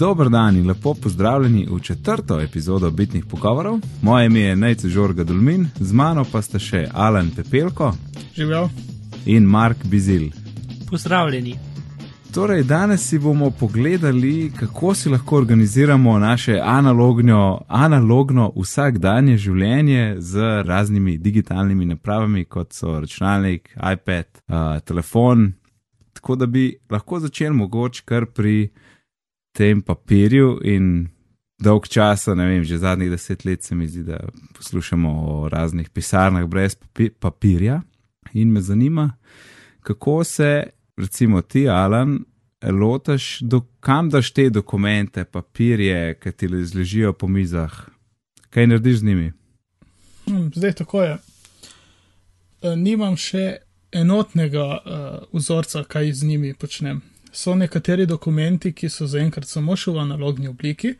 Dober dan in lepo pozdravljeni v četrto epizodo Bitnih pogovorov. Moje ime je Najce Žorga Dulmin, z mano pa sta še Alan Pepelko Živel. in Mark Bizil. Pozdravljeni. Torej, danes si bomo pogledali, kako si lahko organiziramo naše analogno, analogno vsakdanje življenje z raznimi digitalnimi napravami, kot so računalnik, iPad, uh, telefon. Tako da bi lahko začeli mogoče kar pri tem papirju in dolg časa, ne vem, že zadnjih deset let se mi zdi, da poslušamo o raznih pisarnah brez papi papirja. In me zanima, kako se, recimo, ti, Alan, lotaš, do, kam daš te dokumente, papirje, ki ti ležijo po mizah, kaj narediš z njimi. Hm, Zdaj tako je. E, Nimam še enotnega uh, vzorca, kaj z njimi počnem. So nekateri dokumenti, ki so zaenkrat samo še v analogni obliki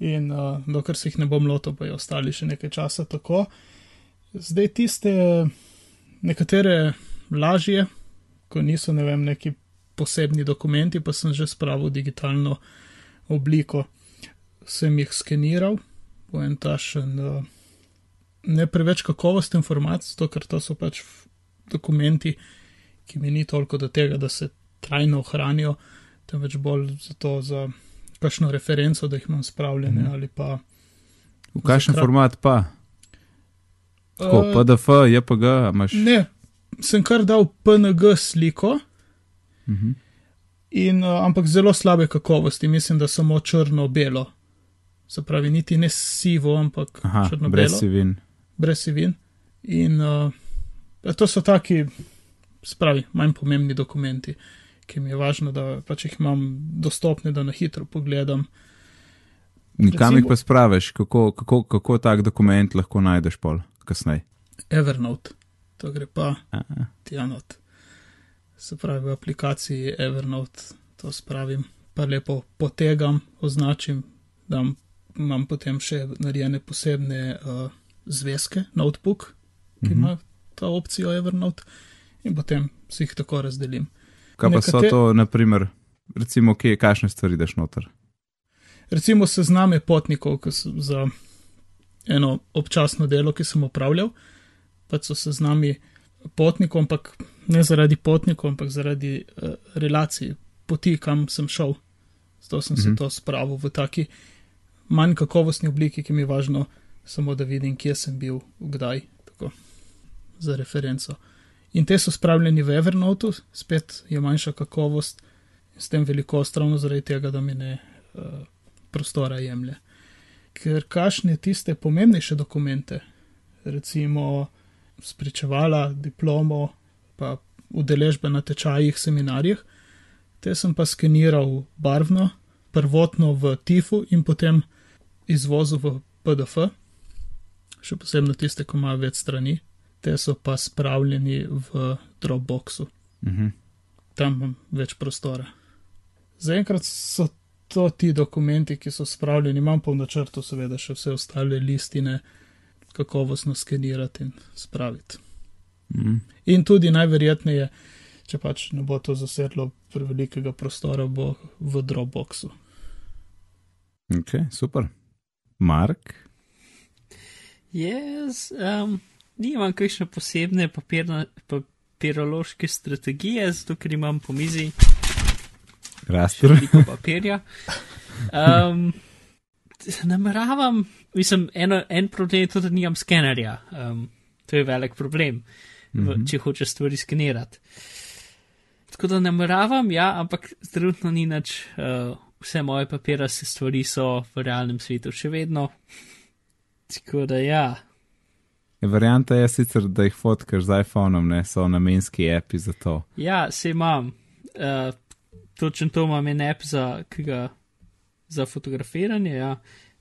in uh, dokler se jih ne bom lotil, bojo ostali še nekaj časa tako. Zdaj tiste nekatere lažje, ko niso ne vem, neki posebni dokumenti, pa sem že spravil v digitalno obliko. Sem jih skeniral, v en tašen, uh, ne preveč kakovosten format, zato ker to so pač dokumenti, ki mi ni toliko do tega, da se trajno ohranijo, temveč bolj zato za kakšno referenco, da jih imam spravljene Mhm. ali pa. V kakšen Zakrat- format pa? Tako, Eh, PDF, JPG, imaš. Ne, sem kar dal PNG sliko, Mhm. in, uh, ampak zelo slabe kakovosti, mislim, da samo črno-belo. Se pravi, niti ne sivo, ampak črno-belo. brez sivin. brez sivin. In uh, to so taki, spravi, manj pomembni dokumenti, ki mi je važno, da pač jih imam dostopne, da na hitro pogledam. In kam jih Recimo- pa spraviš, kako, kako, kako tak dokument lahko najdeš pol kasneje? Evernote, to gre pa. Tianot. Se pravi, v aplikaciji Evernote to spravim, pa lepo potegam, označim, da imam potem še narejene posebne uh, zvezke, notebook, ki Mhm. ima to opcijo Evernote, in potem si jih tako razdelim. Kaj pa so Nekate- to, naprimer, recimo, kje, kakšne stvari daš noter? recimo sezname potnikov so za eno občasno delo, ki sem upravljal, pač so seznami potnikov, ampak ne zaradi potnikov, ampak zaradi uh, relacij, poti, kam sem šel. Zato sem mm -hmm. Mhm. se to spravil v taki manj kakovostni obliki, ki mi je važno samo, da vidim, kje sem bil, kdaj, tako za referenco. In te so spravljeni v Evernote, spet je manjša kakovost, s tem velikost, ravno zaradi tega, da mi ne uh, prostora jemlje. Ker kašne tiste pomembnejše dokumente, recimo spričevala, diplomo, pa udeležbe na tečajih, seminarjih, te sem pa skeniral barvno, prvotno v TIFU in potem izvozil v PDF, še posebno tiste, ko imajo več strani, te so pa spravljeni v Dropboxu Mhm. tam imam več prostora. Zaenkrat so to ti dokumenti, ki so spravljeni, imam pa v načrtu, seveda, še vse ostale listine, kakovostno skenirati in spraviti. Mhm. In tudi najverjetneje, če pač ne bo to zasedlo prevelikega prostora, bo v Dropboxu. Ok, super. Mark, Jaz um, nimam kakšne posebne papirna, papirološke strategije, zato ker imam po mizi Raster. papirja. Um, nameravam, mislim, eno, en problem je to, da nimam skenerja. Um, to je velik problem, v, Mhm. če hočeš stvari skenirati. Tako da nameravam, ja, ampak trenutno ni nič. Uh, vse moje papiraste stvari so v realnem svetu še vedno. Tako da ja. Varianta je sicer, da jih fotkaš z iPhonom, ne so namenski api za to. Ja, se imam. Uh, točen to imam en app za, ga, za fotografiranje, ja,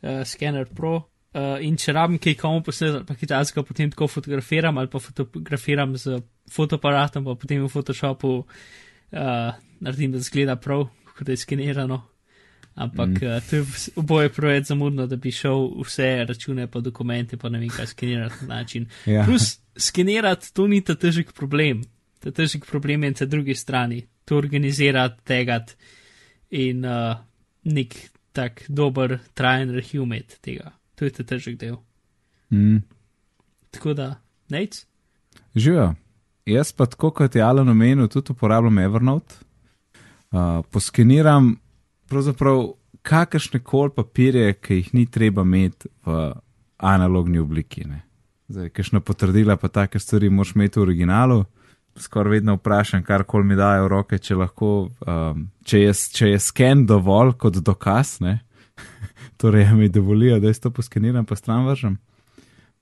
uh, Scanner Pro. Uh, in če rabim kaj komu posnetek, ali pa kitajsko, potem tako fotografiram ali pa fotografiram z fotoaparatom, pa potem v Photoshopu uh, naredim, da zgleda prav, kot je skenirano. Ampak mm. uh, to je oboje preveč zamudno, da bi šel vse račune pa dokumente, pa ne vem kaj skenirati na način. Ja. Plus, skenirati to ni ta težek problem. Ta težek problem je na drugi strani. To organizirati, tegati in uh, nek tak dober trajen arhiv imeti tega. To je ta težek del. Mm. Tako da, nec. Živijo. Jaz pa tako kot je Alan omenil, tudi uporabljam Evernote. Uh, poskeniram pravzaprav kakršne koli papirje, ki jih ni treba imeti v analogni obliki. Ne. Zdaj, kakšno potrdila pa take stvari moš imeti v originalu. Skoraj vedno vprašam, kar koli mi dajo roke, če, lahko, um, če, je, če je sken dovolj kot dokaz, ne? torej ja mi dovolijo, da jaz to poskeniram, pa stran vržem.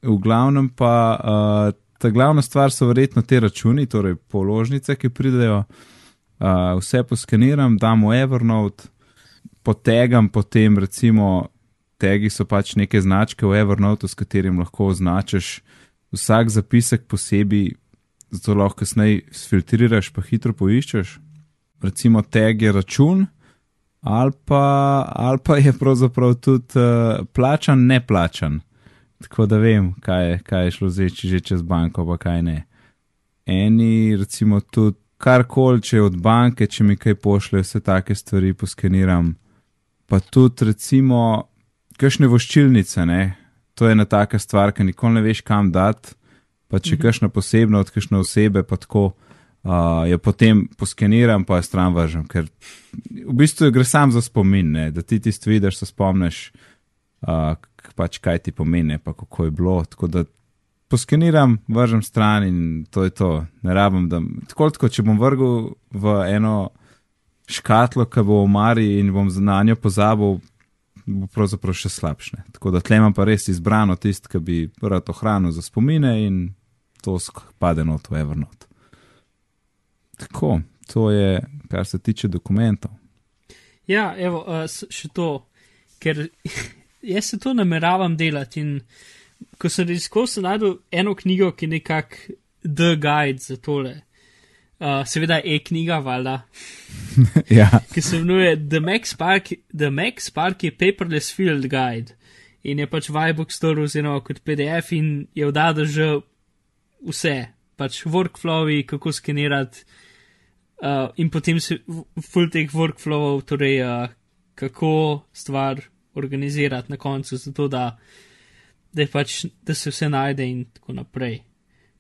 V glavnem pa uh, ta glavna stvar so verjetno te računi, torej položnice, ki pridejo, uh, vse poskeniram, dam v Evernote, potegam potem recimo tegi so pač neke značke v Evernote, s katerim lahko označiš vsak zapisek posebej, zato lahko kasneje filtriraš, pa hitro poiščeš. Recimo tag je račun, ali pa, ali pa je pravzaprav tudi uh, plačan, ne plačan. Tako da vem, kaj je, kaj je šlo zdaj, če že čez banko, pa kaj ne. Eni, recimo, tudi karkoli, če od banke, če mi kaj pošlje, vse take stvari poskeniram. Pa tudi, recimo, kakšne voščilnice, ne? to je ena taka stvar, ki nikoli ne veš, kam dati. Pa če mhm. kakšna posebna od kakšne osebe, pa tako uh, jo potem poskeniram, pa jo stran vržem, ker v bistvu gre sam za spomin, ne? da ti tisto vidiš, se spomniš, uh, pač kaj ti pomeni, pa kako je bilo. Tako da poskeniram, vržem stran in to je to. Ne rabim, da. Tako, tako če bom vrgel v eno škatlo, ki bo v Mari in bom na njo pozabil, bo pravzaprav še slabše. Tako da tlema pa res izbrano tisto, ki bi rad ohranil za spomine in to spade not v Evernote. Tako, to je, kar se tiče dokumentov. Ja, evo, uh, še to, ker jaz se to nameravam delati in ko sem raziskal, sem najdel eno knjigo, ki je nekako The Guide za tole. Uh, seveda je knjiga, valjda. ja. Ki se imenuje The Max Park, The Max Park je Paperless Field Guide in je pač v iBook Store oziroma kot PDF in je vdada že vse, pač workflowi, kako skenirati uh, in potem se full teh workflowov, torej uh, kako stvar organizirati na koncu, zato da, da, pač, da se vse najde in tako naprej.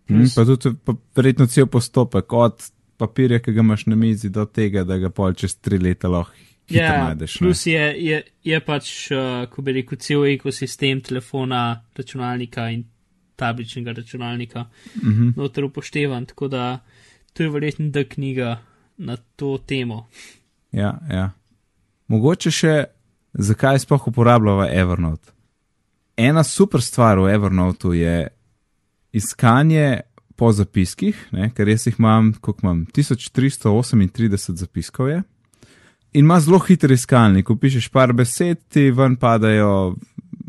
Mm, pa tudi, pa verjetno cel postopek od papirja, ki ga imaš na mizi, do tega, da ga pol čez tri leta lahko. Ja, najdeš, plus je, je, je pač, uh, ko bi rekel, cel ekosistem telefona, računalnika in tabličnega računalnika, mm -hmm. noter upoštevan, tako da to je verjetno da knjiga na to temo. Ja, ja. Mogoče še, zakaj sploh uporabljamo Evernote? Ena super stvar v Evernote je, iskanje po zapiskih, ne, ker jaz jih imam, koliko imam, 1338 zapiskov je. In ima zelo hiter iskalnik, ko pišeš par besed, ti ven padajo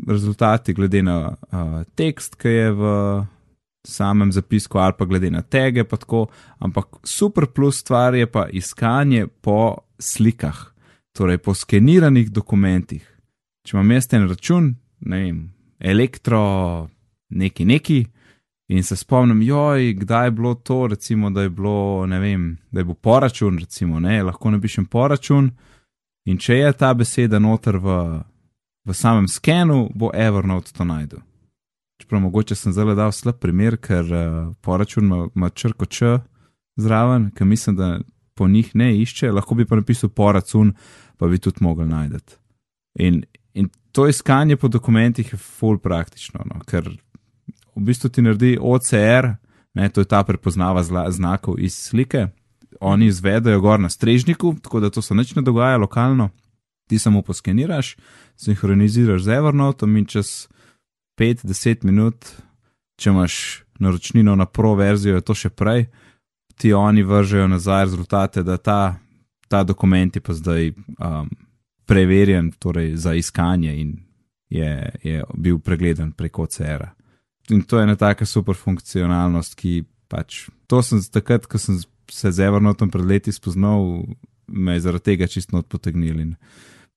rezultati glede na uh, tekst, ki je v samem zapisku, ali pa glede na tege, tako. Ampak super plus stvar je pa iskanje po slikah, torej po skeniranih dokumentih. Če imam jaz ten račun, ne vem, elektro, neki neki, In se spomnim, joj, kdaj je bilo to, recimo, da je bilo, ne vem, da je bil poračun, recimo, ne, lahko napišem poračun. In če je ta beseda noter v, v samem skenu, bo Evernote to najdel. Čeprav mogoče sem zelo dal slab primer, ker uh, poračun ima, ima črko č zraven, ker mislim, da po njih ne išče, lahko bi pa napisal poračun, pa bi tudi mogel najti. In, in to iskanje po dokumentih je full praktično, no, ker v bistvu ti naredi OCR, ne, to je ta prepoznava zla, znakov iz slike. Oni izvedajo gor na strežniku, tako da to se nič ne dogaja lokalno. Ti samo poskeniraš, sinhroniziraš z Evernotom in čez 5-10 minut, če imaš naročnino na pro verzijo, je to še prej, ti oni vržejo nazaj rezultate, da ta, ta dokument je pa zdaj um, preverjen torej za iskanje in je, je bil pregledan preko OCR-a in to je ena taka super funkcionalnost, ki pač to sem takrat, ko sem se z Evernotom pred leti spoznal, me je zaradi tega čisto odpotegnil in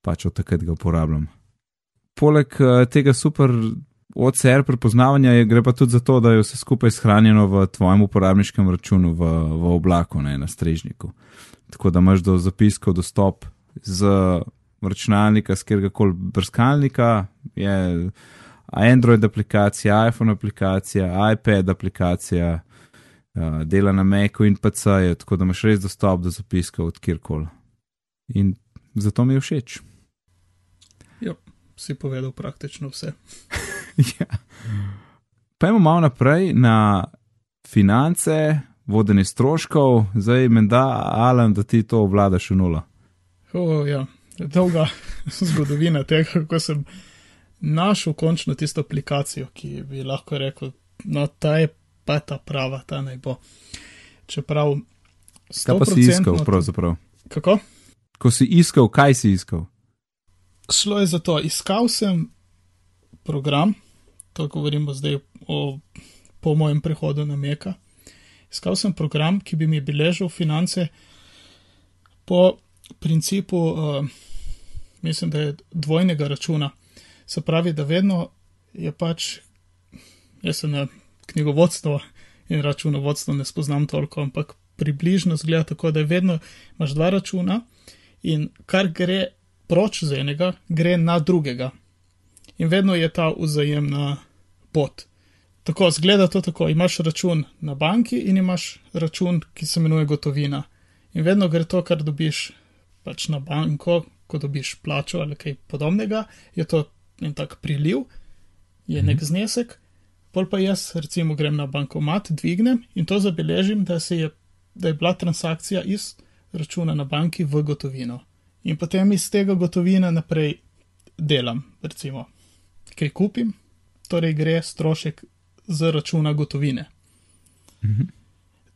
pač od takrat ga uporabljam. Poleg uh, tega super OCR prepoznavanja je, gre pa tudi za to, da je vse skupaj shranjeno v tvojem uporabniškem računu v, v oblaku, ne na strežniku. Tako da imaš do zapiskov dostop z računalnika, z kjerkoli brskalnika, je Android aplikacija, iPhone aplikacija, iPad aplikacija, uh, dela na Macu in PC-ju, tako da imaš res dostop do zapiska od kjerkoli. In zato mi je všeč. Ja, si povedal praktično vse. ja. Pejmo malo naprej na finance, vodenje stroškov, zdaj menda, Alan, da ti to obvladaš v nula. Oh, ja. Dolga zgodovina tega, kako sem našel končno tisto aplikacijo, ki bi lahko rekel, no, ta je pa ta prava, ta naj bo. Čeprav. Kaj pa si iskal, pravzaprav? Kako? Ko si iskal, kaj si iskal? Šlo je za to, iskal sem program, to govorimo zdaj o, po mojem prehodu na Meka. Iskal sem program, ki bi mi beležil finance po principu, uh, mislim, da je dvojnega računa. Se pravi, da vedno je pač, jaz se na knjigovodstvo in računovodstvo ne spoznam toliko, ampak približno zgleda tako, da vedno imaš dva računa in kar gre proč z enega, gre na drugega. In vedno je ta vzajemna pot. Tako zgleda to tako, imaš račun na banki in imaš račun, ki se imenuje gotovina. In vedno gre to, kar dobiš pač na banko, ko dobiš plačo ali kaj podobnega, je to en tak priliv, je nek znesek, pol pa jaz recimo grem na bankomat, dvignem in to zabeležim, da, je, da je bila transakcija iz računa na banki v gotovino. In potem iz tega gotovina naprej delam, recimo, kaj kupim, torej gre strošek z računa gotovine. Mhm.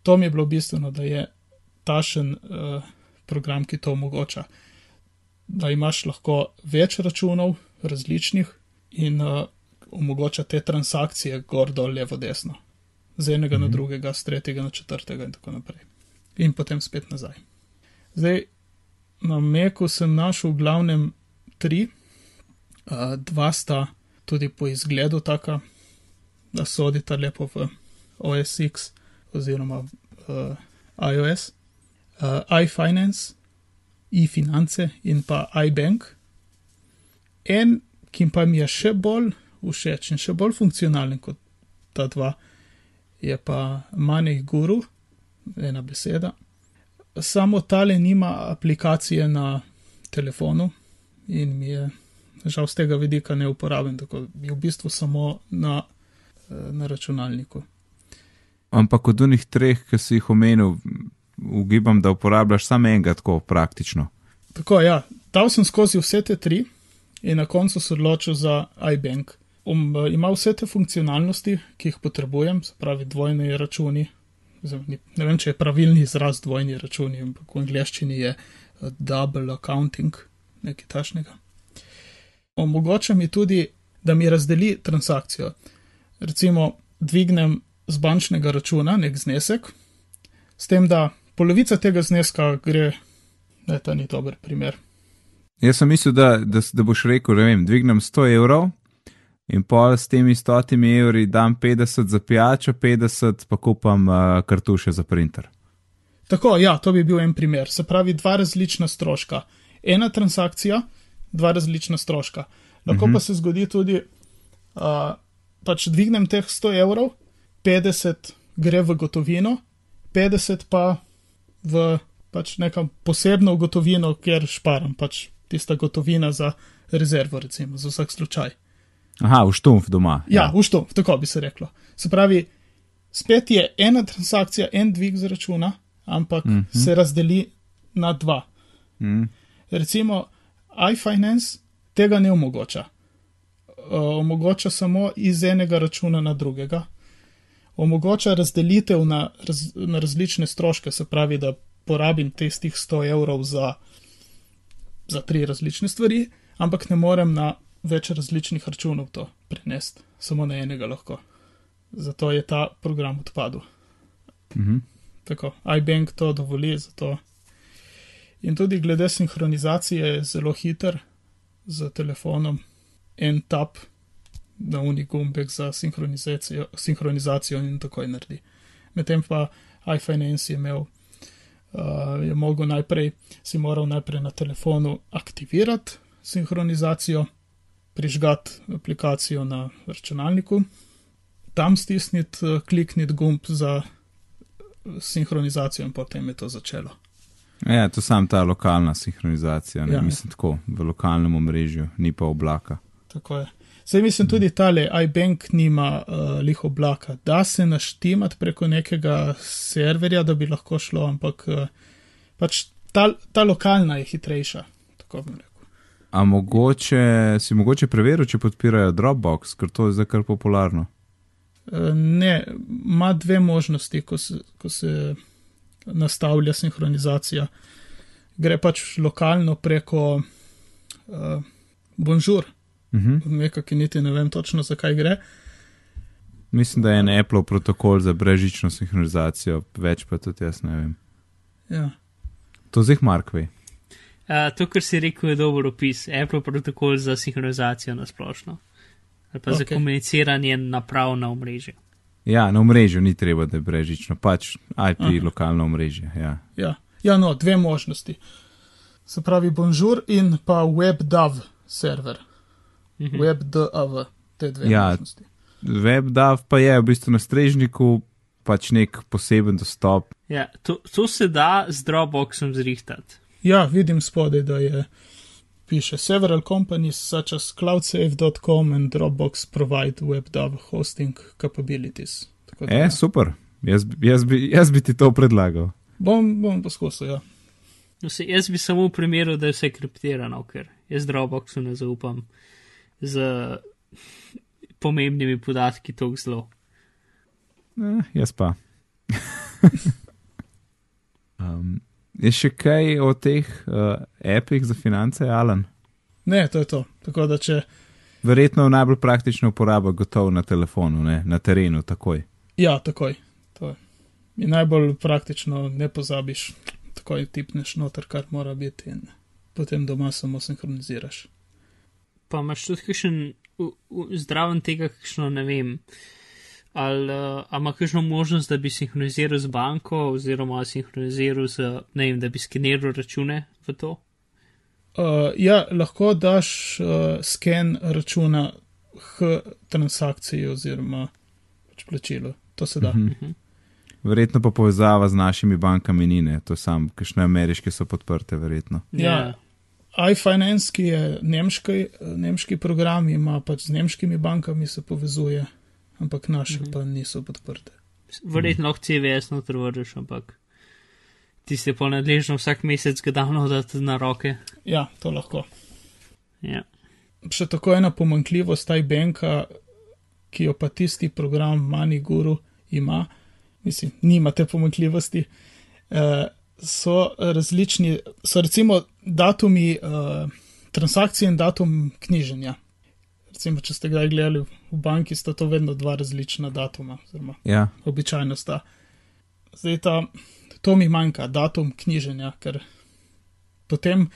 To mi je bilo bistveno, da je tašen uh, program, ki to omogoča. Da imaš lahko več računov, različnih, in uh, omogoča te transakcije gor, dol, levo, desno, z enega mm -hmm. na drugega, z tretjega na četrtega in tako naprej. In potem spet nazaj. Zdaj, na Meku sem našel v glavnem tri, uh, dva sta tudi po izgledu taka, da sodita lepo v OS X oziroma uh, iOS, uh, iFinance, e-finance in pa iBank. En, ki pa mi je še bolj všeč in še bolj funkcionalen kot ta dva, je pa Manej Guru, ena beseda. Samo tale nima aplikacije na telefonu in mi je žal z tega vidika ne uporaben, tako je v bistvu samo na, na računalniku. Ampak od unih treh, ki si jih omenil, ugibam, da uporabljaš samo enega tako praktično. Tako, ja, dal sem skozi vse te tri in na koncu se odločil za iBank. Um, ima vse te funkcionalnosti, ki jih potrebujem, se pravi dvojni računi. Ne vem, če je pravilni izraz dvojni računi, ampak v angleščini je uh, double accounting, nekaj tašnega. Omogoča mi tudi, da mi razdeli transakcijo. Recimo, dvignem z bančnega računa nek znesek, s tem, da polovica tega zneska gre, da ta ni dober primer. Jaz sem mislil, da, da, da boš rekel, da vem, dvignem 100 evrov in pol s temi 100 evri dam 50 za pijačo, 50 pa kupam uh, kartuše za printer. Tako, ja, to bi bil en primer. Se pravi, dva različna stroška. Ena transakcija, dva različna stroška. Lahko uh -huh. pa se zgodi tudi, da uh, pač dvignem teh 100 evrov, 50 gre v gotovino, 50 pa v pač neko posebno gotovino, kjer šparam, pač tista gotovina za rezervo, recimo, za vsak slučaj. Aha, v štumf doma. Ja, ja, v štumf, tako bi se reklo. Se pravi, spet je ena transakcija, en dvig z računa, ampak mm -hmm. se razdeli na dva. Mm. Recimo, iFinance tega ne omogoča. Uh, omogoča samo iz enega računa na drugega. Omogoča razdelitev na, raz, na različne stroške, se pravi, da porabim tistih 100 evrov za, za tri različne stvari, ampak ne morem na več različnih računov to prenesti, samo na enega lahko. Zato je ta program odpadel. Mhm. Tako, iBank to dovoli, zato. In tudi glede sinhronizacije je zelo hiter z telefonom, en tap na unigumbek za sinhronizacijo, sinhronizacijo in tako je naredi. Medtem pa iFinance je imel je mogel najprej, si moral najprej na telefonu aktivirati sinhronizacijo, prižgati aplikacijo na računalniku, tam stisniti, uh, klikniti gumb za sinhronizacijo in potem je to začelo. Ja, to je sam ta lokalna sinhronizacija, ne Ja. mislim tako, v lokalnem omrežju, ni pa oblaka. Tako je. Zdaj mislim tudi tale iBank nima uh, lih oblaka. Da se naštimati preko nekega serverja, da bi lahko šlo, ampak uh, pač ta, ta lokalna je hitrejša. Tako bom rekel. A mogoče si mogoče preveril, če podpirajo Dropbox, ker to je zdaj kar popularno. Uh, ne, ima dve možnosti, ko se, ko se nastavlja sinhronizacija. Gre pač lokalno preko uh, Bonjour, Mhm. nekaj, ki niti ne vem točno, zakaj gre. Mislim, da je en Apple protokol za brežično sinhronizacijo, več pa tudi jaz ne vem. Ja. To zdaj Mark ve. Uh, to, kar si rekel, je dober opis. Apple protokol za sinhronizacijo na splošno. Ali pa okay. za komuniciranje naprav na omrežju. Ja, na omrežju ni treba, da je brežično, pač IP Aha. lokalno omrežje. Ja. Ja. ja, no, dve možnosti. Se pravi Bonjour in pa WebDAV server. Mhm. WebDAV, te dve Ja. možnosti. WebDAV pa je v bistvu na strežniku pač nek poseben dostop. Ja, to, to se da z Dropboxom zrihtati. Ja, vidim spodaj, da je piše several companies such as cloudsafe.com and Dropbox provide WebDAV hosting capabilities. Tako da, E, ja. super. Jaz, jaz, bi, jaz bi ti to predlagal. bom, bom poskusil, ja. No, se, jaz bi samo v primeru, da je vse kriptirano, ker jaz Dropboxu ne zaupam z pomembnimi podatki tako zelo. Eh, jaz pa. um, je še kaj o teh uh, appih za finance, Alan? Ne, to je to. Tako da če, Verjetno najbolj praktična uporaba gotovo na telefonu, ne? na terenu takoj. ja, takoj. To je. In najbolj praktično ne pozabiš, takoj tipneš noter, kar mora biti in potem doma samo sinhroniziraš. Pa imaš tudi kakšen zdraven tega, kakšno ne vem. Ali uh, a ima kakšno možnost, da bi sinhroniziral z banko, oziroma sinhroniziral z, ne vem, da bi skeniral račune v to? Uh, ja, lahko daš uh, sken računa k transakciji oziroma pač plačilu. To se da. Mhm. Verjetno pa povezava z našimi bankami ni, ne? to sam, kakšne ameriške so podprte, verjetno. Ja. iFinance, ki je nemški, nemški program, ima pač z nemškimi bankami se povezuje, ampak naše Mhm. pa niso podprte. Verjetno lahko CVS noter vržeš, ampak ti se pa nadležno vsak mesec ga davno dati na roke. Ja, to lahko. Ja. Še tako ena pomankljivost iBanka, ki jo pa tisti program MoneyGuru ima, mislim, nima te pomankljivosti, eh, so različni, so recimo datumi eh, transakcije in datum knjiženja. Recimo, če ste kdaj gledali v banki, sta to vedno dva različna datuma, oziroma Ja, običajno sta. Zdaj ta, to mi manjka, datum knjiženja, ker potem,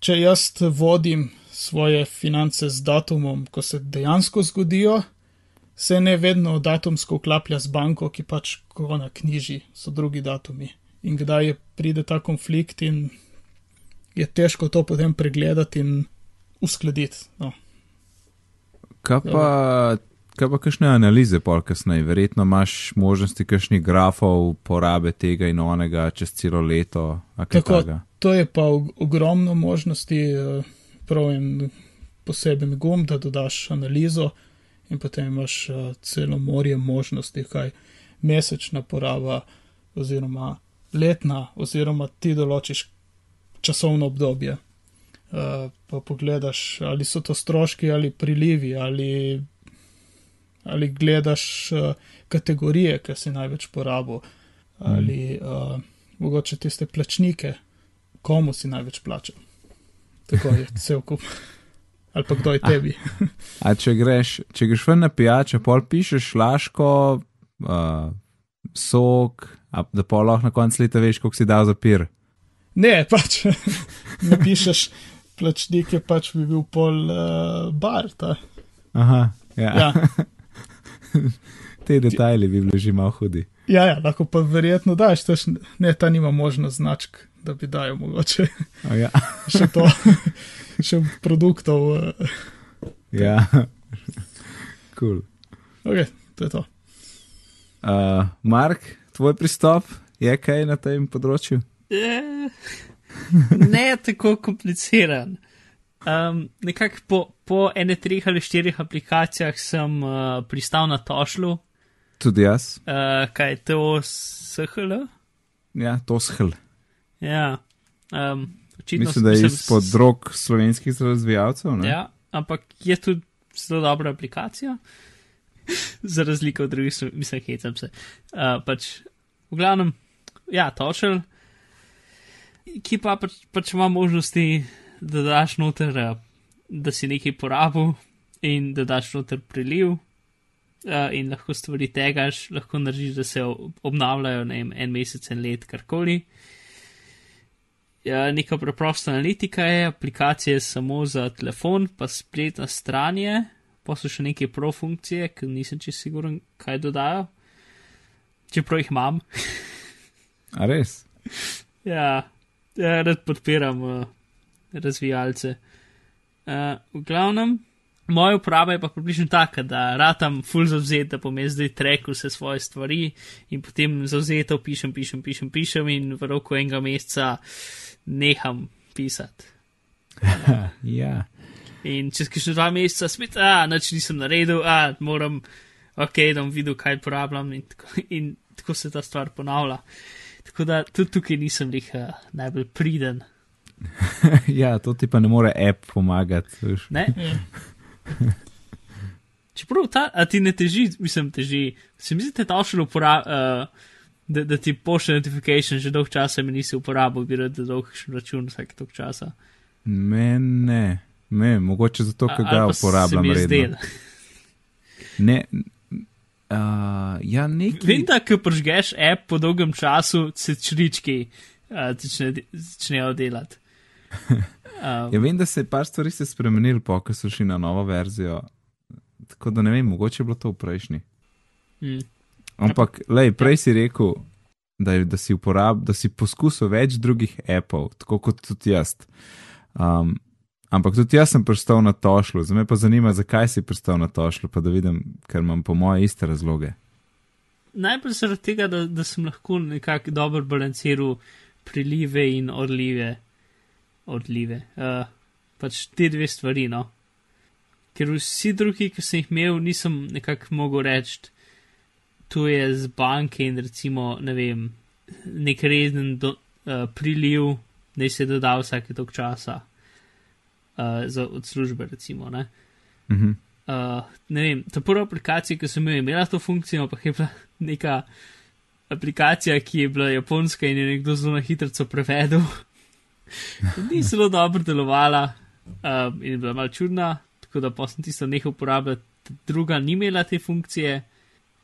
če jaz vodim svoje finance z datumom, ko se dejansko zgodijo, se ne vedno datumsko vklaplja z banko, ki pač ko ona knjiži, so drugi datumi. In kdaj je pride ta konflikt, in je težko to potem pregledati in uskladiti. No. kaj pa, kaj pa kakšne analize pol kasneje? Verjetno imaš možnosti kakšnih grafov porabe tega in onega čez celo leto. Tako, takega? to je pa og- ogromno možnosti, eh, prav en poseben gum, da dodaš analizo in potem imaš eh, celo morje možnosti, kaj mesečna poraba oziroma letna, oziroma ti določiš časovno obdobje. Eh, Pa pogledaš, ali so to stroški ali prilivi, ali, ali gledaš eh, kategorije, ki si največ porabil, ali uh, mogoče tiste plačnike, komu si največ plačal. Tako je cel kup. Ali pa kdo je tebi. A če greš, če greš ven na pijačo, pol pišeš laško, uh, sok, a da pol lahko na koncu leta veš, koliko si dal za pir. Ne, pač napišeš plačnike, pač bi bil pol uh, bar. Ta. Aha, ja. Ja, Te detajli bi bili že malo hudi. Ja, ja, lahko pa verjetno daš, tež, ne, ta nima možnost značk, da bi dajal mogoče A Ja, še to, še produktov. eh. ja. cool. Ok, to je to. Uh, Mark, tvoj pristop je kaj na tem področju? Eh, ne tako kompliciran. Um, nekako po, po ene, treh ali štirih aplikacijah sem uh, pristal na tošlu, Tudi jaz. uh, kaj je to SHL. Ja, to shl. Ja, um, očitno Mislim, da je sem- izpod drog slovenskih razvijalcev. Ne? Ja, ampak je tudi zelo dobra aplikacija. Za razliko od drugih, mislim, hecam se. Uh, pač, v glavnem, ja, točel, ki pa pač, pač ima možnosti, da daš noter, uh, da si nekaj porabil in da daš noter priliv. Uh, in lahko stvari tegaš, lahko narediš, da se ob- obnavljajo ne vem, en mesec, en let, karkoli. Ja, neka preprosta analitika je, aplikacija je samo za telefon, pa spletna stran je, pa so še neke pro funkcije, ki nisem čisto siguren, kaj dodajo. Čeprav jih imam. A res? Ja, ja rad podpiram uh, razvijalce. Uh, v glavnem, moja uporaba je pa približno taka, da ratam full zavzet, da jaz zdaj trekal vse svoje stvari in potem zavzeto pišem, pišem, pišem, pišem in v roku enega meseca neham pisati. ja. In čez kakšne dva meseca spet, a, nič nisem naredil, a, moram, ok, da bom videl, kaj uporabljam in tako, in tako se ta stvar ponavlja. Tako da tudi tukaj nisem jih uh, najbolj priden. ja, to ti pa ne more app pomagati. veš. Ne? Ja. Čeprav ta, a ti ne teži, mislim, teži, se mi zdi, da je ta šel uporabljati. Uh, Da, da ti pošlje notifikation, že dolgo časa mi nisi uporabil, bi rad dolg račun vsak tok časa. Meni ne, me, mogoče zato, ker ga uporabljam redno. Ne, uh, ja, neki. Vem, da ko pržgeš app po dolgem času, se črički uh, začne, začnejo delati. Um, Ja, vem, da se je par stvari spremenil, po ko so šli na novo verzijo. Tako da ne vem, mogoče je bilo to v prejšnji. mm, Ampak, lej, prej si rekel, da, je- da, si uporab, da si poskusil več drugih appov, tako kot tudi jaz. Um, ampak tudi jaz sem pristal na tošlu, zdaj me pa zanima, zakaj si pristal na tošlu, pa da vidim, ker imam po moje iste razloge. najprej zaradi tega, da, da sem lahko nekako dobro balanciral prilive in odlive. odlive. Uh, pač te dve stvari, no. Ker vsi drugi, ki sem jih imel, nisem nekako mogel reči, to je z banke in recimo, ne vem, nek reden do, uh, priliv, da se doda vsake tok časa uh, za, od službe, recimo. Ne? Mhm. Uh, ne vem, ta prva aplikacija, ki sem jo imela to funkcijo, pa je bila neka aplikacija, ki je bila japonska in je nekdo zelo na hitro prevedel. Ni zelo dobro delovala um, in je bila mal čudna, tako da pa sem tisto nehal uporabljati, druga ni imela te funkcije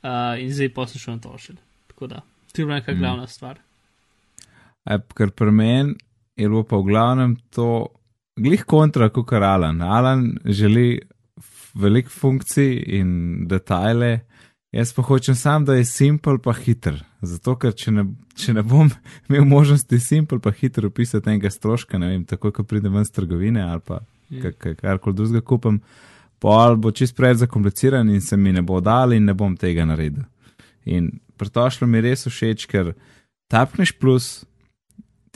uh, in zdaj pa sem šel na to še. Tako da, to je bila neka Mm. glavna stvar. E, ker pri meni je bilo pa v glavnem to glih kontra kot Alan. Alan želi veliko funkcij in detajle, jaz pa hočem sam, da je simpel pa hiter. Zato, ker če ne, če ne bom imel možnosti simpel pa hiter opisati enega stroška, ne vem, tako kot pridem ven z trgovine ali pa Mm. ka- karkoli drugega kupim, pa ali bo čist preveč zakompliciran in se mi ne bo dal in ne bom tega naredil. In pretošlo mi je res všeč, ker tapneš plus,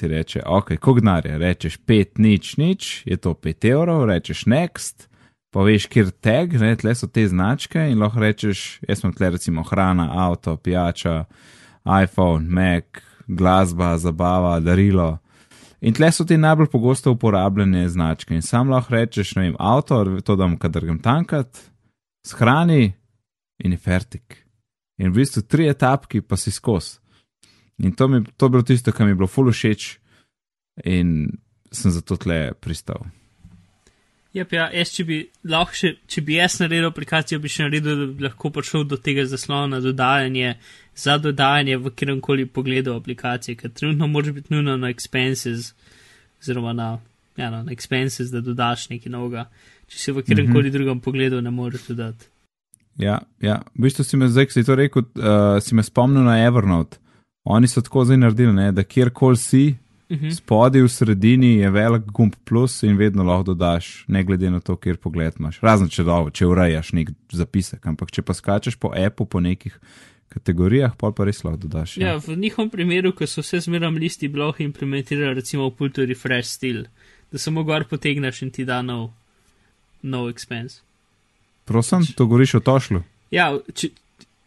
ti reče, ok, koliko denarja, rečeš 5, nič, nič, je to 5 evrov, rečeš next, pa veš, kjer tag, ne, tle so te značke in lahko rečeš, jaz sem tle recimo hrana, avto, pijača, iPhone, Mac, glasba, zabava, darilo. In tle so ti najbolj pogosto uporabljene značke. In sam lahko rečeš, ne vem, avto, to dam, kadar grem tankat, shrani in je fertik. In v bistvu tri etapki pa si skos. In to, mi, to je bilo tisto, kar mi je bilo ful všeč, in sem zato tle pristal. Jep, ja, jaz, če bi, lahko še, če bi jaz naredil aplikacijo, bi še naredil, da bi lahko prišel do tega zaslona dodajanje, za dodajanje v katerem koli pogledu aplikacije, ker trenutno moraš biti nujno na expenses, oziroma na, ja, no, na expenses, da dodaš nekaj novega. Če si v katerem koli Mhm. drugem pogledu ne moreš dodati. Ja, ja. V bistvu si me zdaj, ki si to rekel, uh, si me spomnil na Evernote. Oni so tako zdaj naredili, ne, da kjerkoli si, uh Mhm. -huh. spodaj v sredini je velik gumb plus in vedno lahko dodaš, ne glede na to, kjer pogled imaš. Razen če, do, če urejaš nek zapisek, ampak če pa skačeš po appu, po nekih kategorijah, pol pa res lahko dodaš. Ja, v njihovem primeru, ko so vse zmeram listi blog implementirali recimo v Pulto Refresh stil, da samo gor potegneš in ti da nov, nov expense. Prosim, to govoriš o tošlu. Ja, če,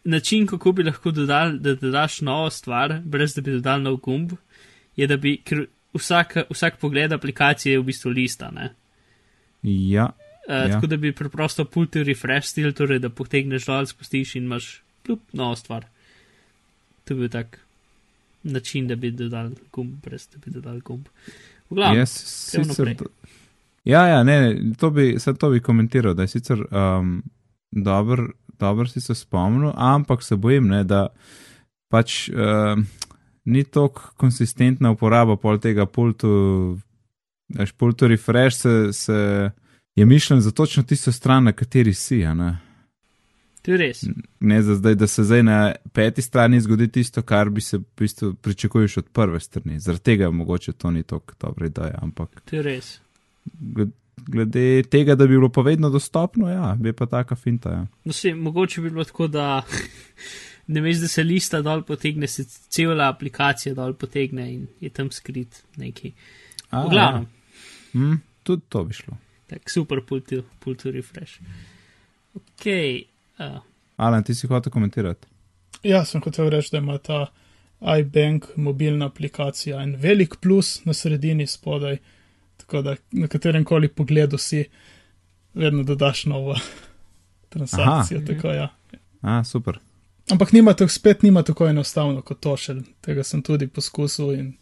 način, kako bi lahko dodal, da dodaš novo stvar, brez da bi dodal nov gumb, je, da bi, ker vsak, vsak pogled aplikacije je v bistvu lista, ne? Ja, Uh, Ja. Tako da bi preprosto Pulto Refresh stil, torej da potegneš dol, spustiš in imaš plup, novo stvar. To bi bil tak način, da bi dodal gumb, brez da bi dodal gumb. V glavnem, gremo sicer. Ja, ja, ne, ne, to bi, to bi komentiral, da je sicer um, dober, dober si se spomnil, ampak se bojim, ne, da pač um, ni tako konsistentna uporaba pol tega pultu, veš, pultu refresh se, se je mišljen za točno tisto stran, na kateri si, to je res. Ne za zdaj, da se zdaj na peti strani zgodi tisto, kar bi se v bistvu pričakuješ od prve strani. Zaradi tega mogoče to ni tako dobra ideja, ampak To je res. Gled- glede tega, da bi bilo pa vedno dostopno, ja, bi pa taka finta. Ja. No, se, mogoče bi bilo tako, da ne veš, da se lista dol potegne, se cela aplikacija dol potegne in je tam skrit neki. A, V glavnem, Ja. Mm, tudi to bi šlo. tak super pulto refresh. Ok, uh, Alan, ti si hotel komentirati. Ja, sem hotel reči, da ima ta iBank mobilna aplikacija en velik plus na sredini spodaj, tako da na katerem koli pogledu si vedno dodaš novo transakcijo. Aha. Tako, ja. A, super. Ampak nima tako, spet nima tako enostavno kot to še. Tega sem tudi poskusil in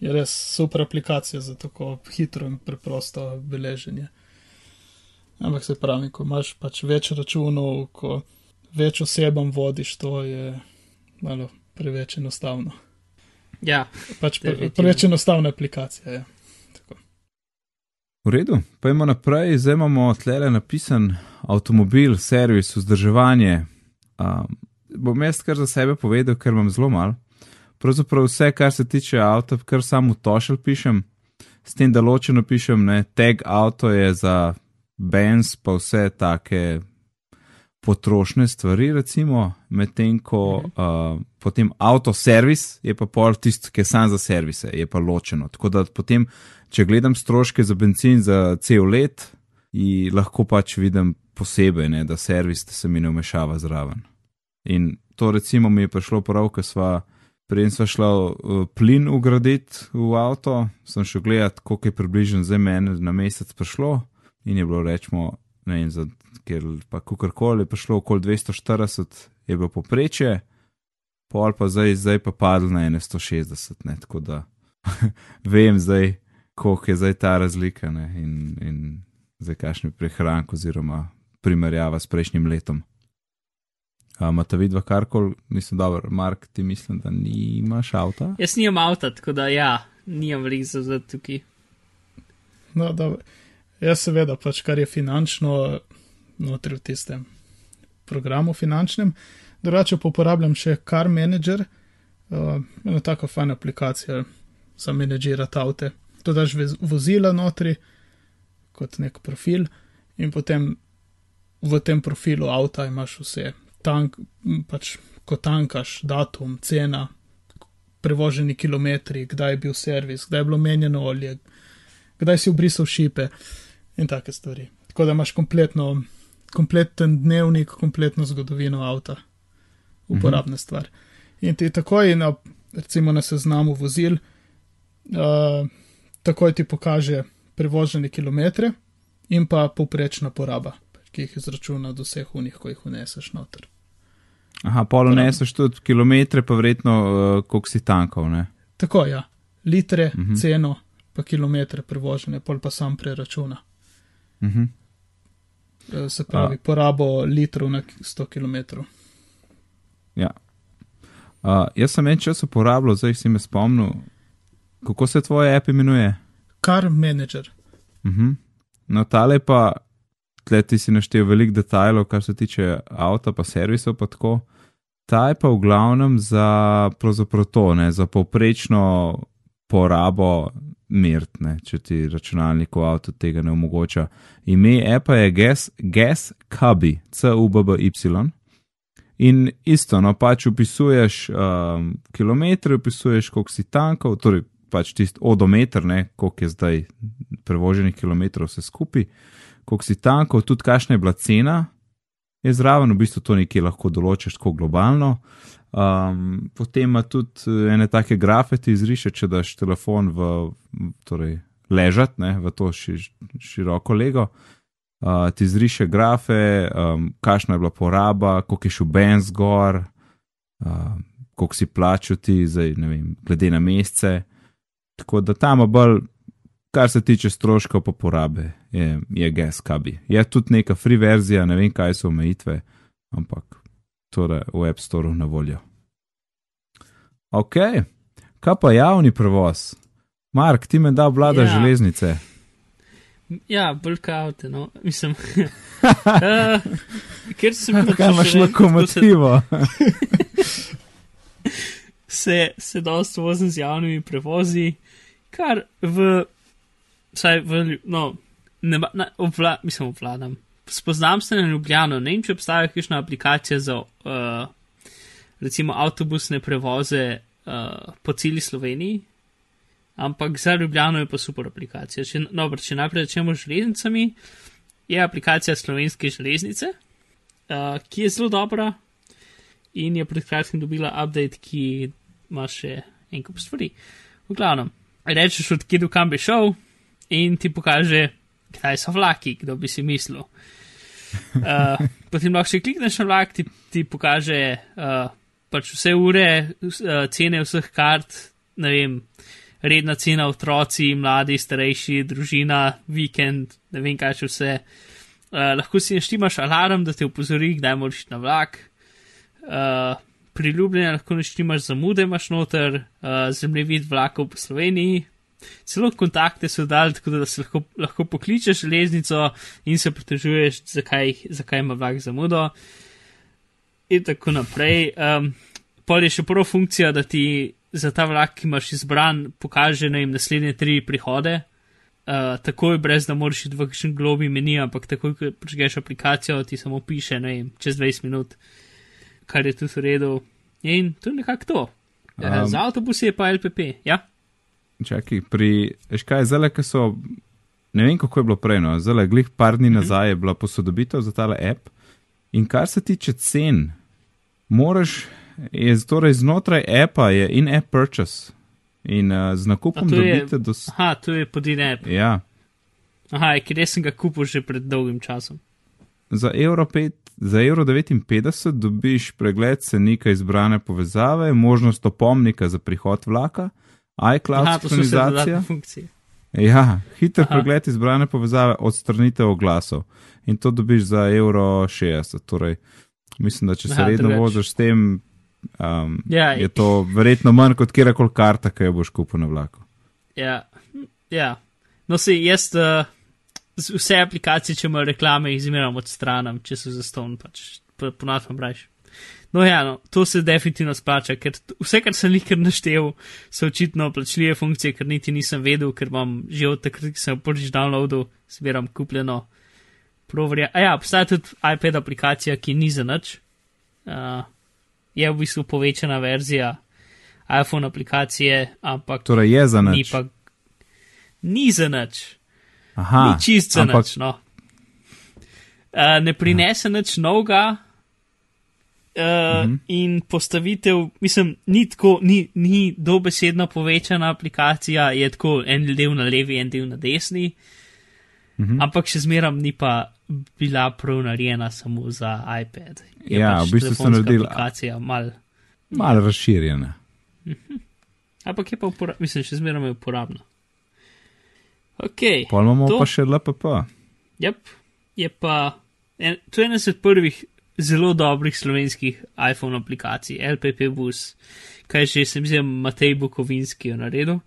je res super aplikacija za tako hitro in preprosto beleženje. Ampak se pravi, ko imaš pač več računov, ko več osebam vodiš, to je malo preveč enostavno. ja, Pač pre, preveč enostavna aplikacija je. V redu, pojmo naprej. Zdaj imamo tlele napisan avtomobil, servis, vzdrževanje. Um, bom jaz kar za sebe povedal, ker imam zelo mal. Pravzaprav vse, kar se tiče avta, kar samo v tošel pišem, s tem, da ločeno pišem, ne, tag avto je za Benz, pa vse take potrošne stvari, recimo, medtem ko uh, potem avtoservis je pa pol tisto, ki je sam za servise, je pa ločeno. Tako da potem, če gledam stroške za benzin za cel let, lahko pač vidim posebej, ne, da servis se mi ne vmešava zraven. In to recimo mi je prišlo prav, ker sva. Preden sva šla uh, plin ugraditi v avto, sem šel gledat, koliko je približno za mene na mesec prišlo, in je bilo rečemo, ne vem, za, ker pa kakorkoli je prišlo okoli 240, je bilo poprečje, pol pa zdaj, zdaj pa padlo na 160, ne, tako da vem zdaj, koliko je zdaj ta razlika ne, in, in zdaj kakšen je prehrank oziroma primerjava s prejšnjim letom. Imate vidva karkoli, mislim, dobro, Mark, ti mislim, da nimaš avta? jaz nimam avta, tako da ja, nimam veliko za tukaj. No, dobro. Jaz seveda, pač kar je finančno, notri v tistem programu finančnem. Drugače pa uporabljam še Car Manager, uh, ena taka fajna aplikacija za menedžirati avte. To daš vozila notri kot nek profil in potem v tem profilu avta imaš vse. Tank, pač ko tankaš, datum, cena, prevoženi kilometri, kdaj je bil servis, kdaj je bilo menjeno olje, kdaj si obrisal šipe in take stvari. Tako da imaš kompletno, kompleten dnevnik, kompletno zgodovino avta, uporabna mhm. stvar. In ti takoj na, recimo na seznamu vozil, uh, takoj ti pokaže prevožene kilometre in pa povprečna poraba, ki jih izračuna do vseh unih, ko jih uneseš noter. Aha, polo neseš tudi kilometre, pa verjetno, uh, koliko si tankov, ne? Tako, ja, litre, mhm. ceno, pa kilometre prevožene, pol pa sam preračuna. Mhm. Eh, Se pravi, A. porabo litrov na 100 km. Ja. Uh, jaz sem en čas uporabljal, zdaj si me spomnil, kako se tvoje app imenuje. Car Manager. Uh -huh. No, tale pa, tle ti si naštel veliko detajlov, kar se tiče avta, pa servisov, pa tako. Ta je pa v glavnem za, to, ne, za povprečno porabo mirtne, če ti računalnik v avtu tega ne omogoča. Ime Apple je Gas, Gas Cubby, C-U-B-B-Y. In isto, no pač upisuješ um, kilometre, upisuješ, koliko si tankov, torej pač tisti odometer, ne, koliko je zdaj prevoženih kilometrov vse skupaj, koliko si tankov, tudi kakšna je bila cena, je zraven, v bistvu to nekje lahko določiš tako globalno. Um, potem ima tudi eh, ene take grafe, ti izriše, če daš telefon v, torej ležat, ne, v to ši, široko lego uh, ti zriše grafe, um, kakšna je bila poraba, koliko je šel benz gor, uh, koliko si plačal ti, zdaj, ne vem, glede na mesece. Tako da tam bolj, kar se tiče stroškov po porabe, je, je GSKB. Je tudi neka free verzija, ne vem, kaj so omejitve, ampak torej v App Store na voljo. Ok, kaj pa javni prevoz? Mark, ti me da vlada ja. železnice. Ja, bolj kaote, no, mislim. uh, ker sem pač Kaj imaš lokomotivo? se, se dosta vozim z javnimi prevozi, kar v, saj v, no, ne, na, obvla, mislim, obvladam. Spoznam se na Ljubljano, ne vem, če obstaja kakšna aplikacija za, uh, recimo, avtobusne prevoze uh, po celi Sloveniji, ampak za Ljubljano je pa super aplikacija. Če, no, če najprej začnemo z železnicami, je aplikacija Slovenske železnice, uh, ki je zelo dobra in je pred kratkim dobila update, ki ima še en kup stvari. V glavnem, rečeš, kam bi šel in ti pokaže, kdaj so vlaki, kdo bi si mislil. Uh, potem lahko še klikneš na vlak, ti, ti pokaže uh, pač vse ure, uh, cene vseh kart, ne vem, redna cena, otroci, mladi, starejši, družina, vikend, ne vem kaj še vse. Uh, lahko si naštimaš alarm, da te upozori, kdaj moraš na vlak. Uh, priljubljene lahko naštimaš zamude, imaš noter, uh, zemljevid vlakov po Sloveniji. Celo kontakte so dali, tako da se lahko, lahko pokličeš železnico in se pritožuješ, zakaj, zakaj ima vlak zamudo. In tako naprej. Um, Pol je še prva funkcija, da ti za ta vlak, ki imaš izbran, pokaže na jim naslednje tri prihode. Uh, takoj, brez da moraš iti v kakšen globi meni, ampak takoj, ko prežgeš aplikacijo, ti samo piše, ne vem, čez 20 minut, kar je tudi v redu. In to je nekako to. Um, za avtobus je pa LPP, ja. Čakaj, pri, veš kaj, zelo, ki so, ne vem, kako je bilo prej, no, zelo, glih par dni -hmm. nazaj je bila posodobitev za tale app. In kar se tiče cen, moraš je torej znotraj appa je in-app purchase. In uh, z nakupom dobite do. Aha, to je pod in-app. Ja. Aha, ker jaz sem ga kupil že pred dolgim časom. Za evro, pet, za evro 59 dobiš pregled cenika izbrane povezave, možnost opomnika za prihod vlaka, iCloud sinchronizacija. Ja, hiter Aha. pregled izbrane povezave, odstranitev oglasov. In to dobiš za evro 60. Torej, mislim, da če se Aha, redno voziš s tem, Um, ja, je to verjetno manj kot kjerkoli karta, ki jo boš kupil na vlaku. Ja, ja. no si jaz uh, vse aplikacije, če imajo reklame, izmeram od stranem, če so za ston, pač ponavljam brajš. No, ja, no, to se definitivno splača, ker vse, kar sem jih kar naštel, so očitno plačljive funkcije, ker niti nisem vedel, ker imam že od takrat, ki sem prvič downloadil, zbiram kupljeno. Proverja. A ja, obstaja tudi iPad aplikacija, ki ni za nič. Uh, je v bistvu povečana verzija iPhone aplikacije, ampak. Torej je za nič. Ni pa. Ni za nič. Aha. Ni čist za ampak... nič, no. Uh, ne prinese nič novega. Uh, -huh. In postavitev, mislim, ni tako, ni, ni dobesedno povečana aplikacija, je tako en del na levi, en del na desni. Mhm. Ampak še zmeram ni pa bila prav narejena samo za iPad. Je ja, pač v bistvu so naredili aplikacija mal, mal razširjena. Mhm. Ampak je pa, upora, mislim, še zmeraj uporabna. Ok. Pa imamo to, pa še LPP. Yep, je pa, en, to je ena od prvih zelo dobrih slovenskih iPhone aplikacij, LPP Bus, kaj že sem zdaj Matej Bukovinski naredil.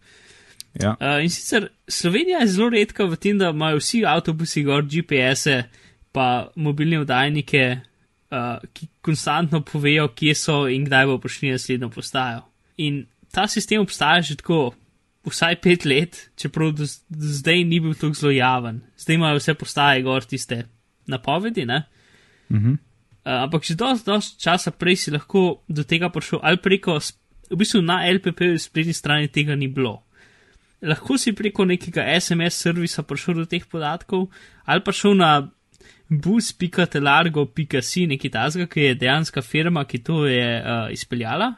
Ja. Uh, in sicer Slovenija je zelo redka v tem, da imajo vsi avtobusi gor GPS-e pa mobilne vdajnike, uh, ki konstantno povejo, kje so in kdaj bo prišli na naslednjo postajo. In ta sistem obstaja že tako vsaj pet let, čeprav do, do zdaj ni bil tako zelo javen. Zdaj imajo vse postaje gor tiste napovedi, ne? Mhm. Uh, ampak že dosti dost časa prej si lahko do tega prišel, ali preko, v bistvu na LPP spletni strani tega ni bilo. Lahko si preko nekega SMS servisa prišel do teh podatkov, ali pa šel na bus.telargo.si, neki tazga, ki je dejanska firma, ki to je uh, izpeljala.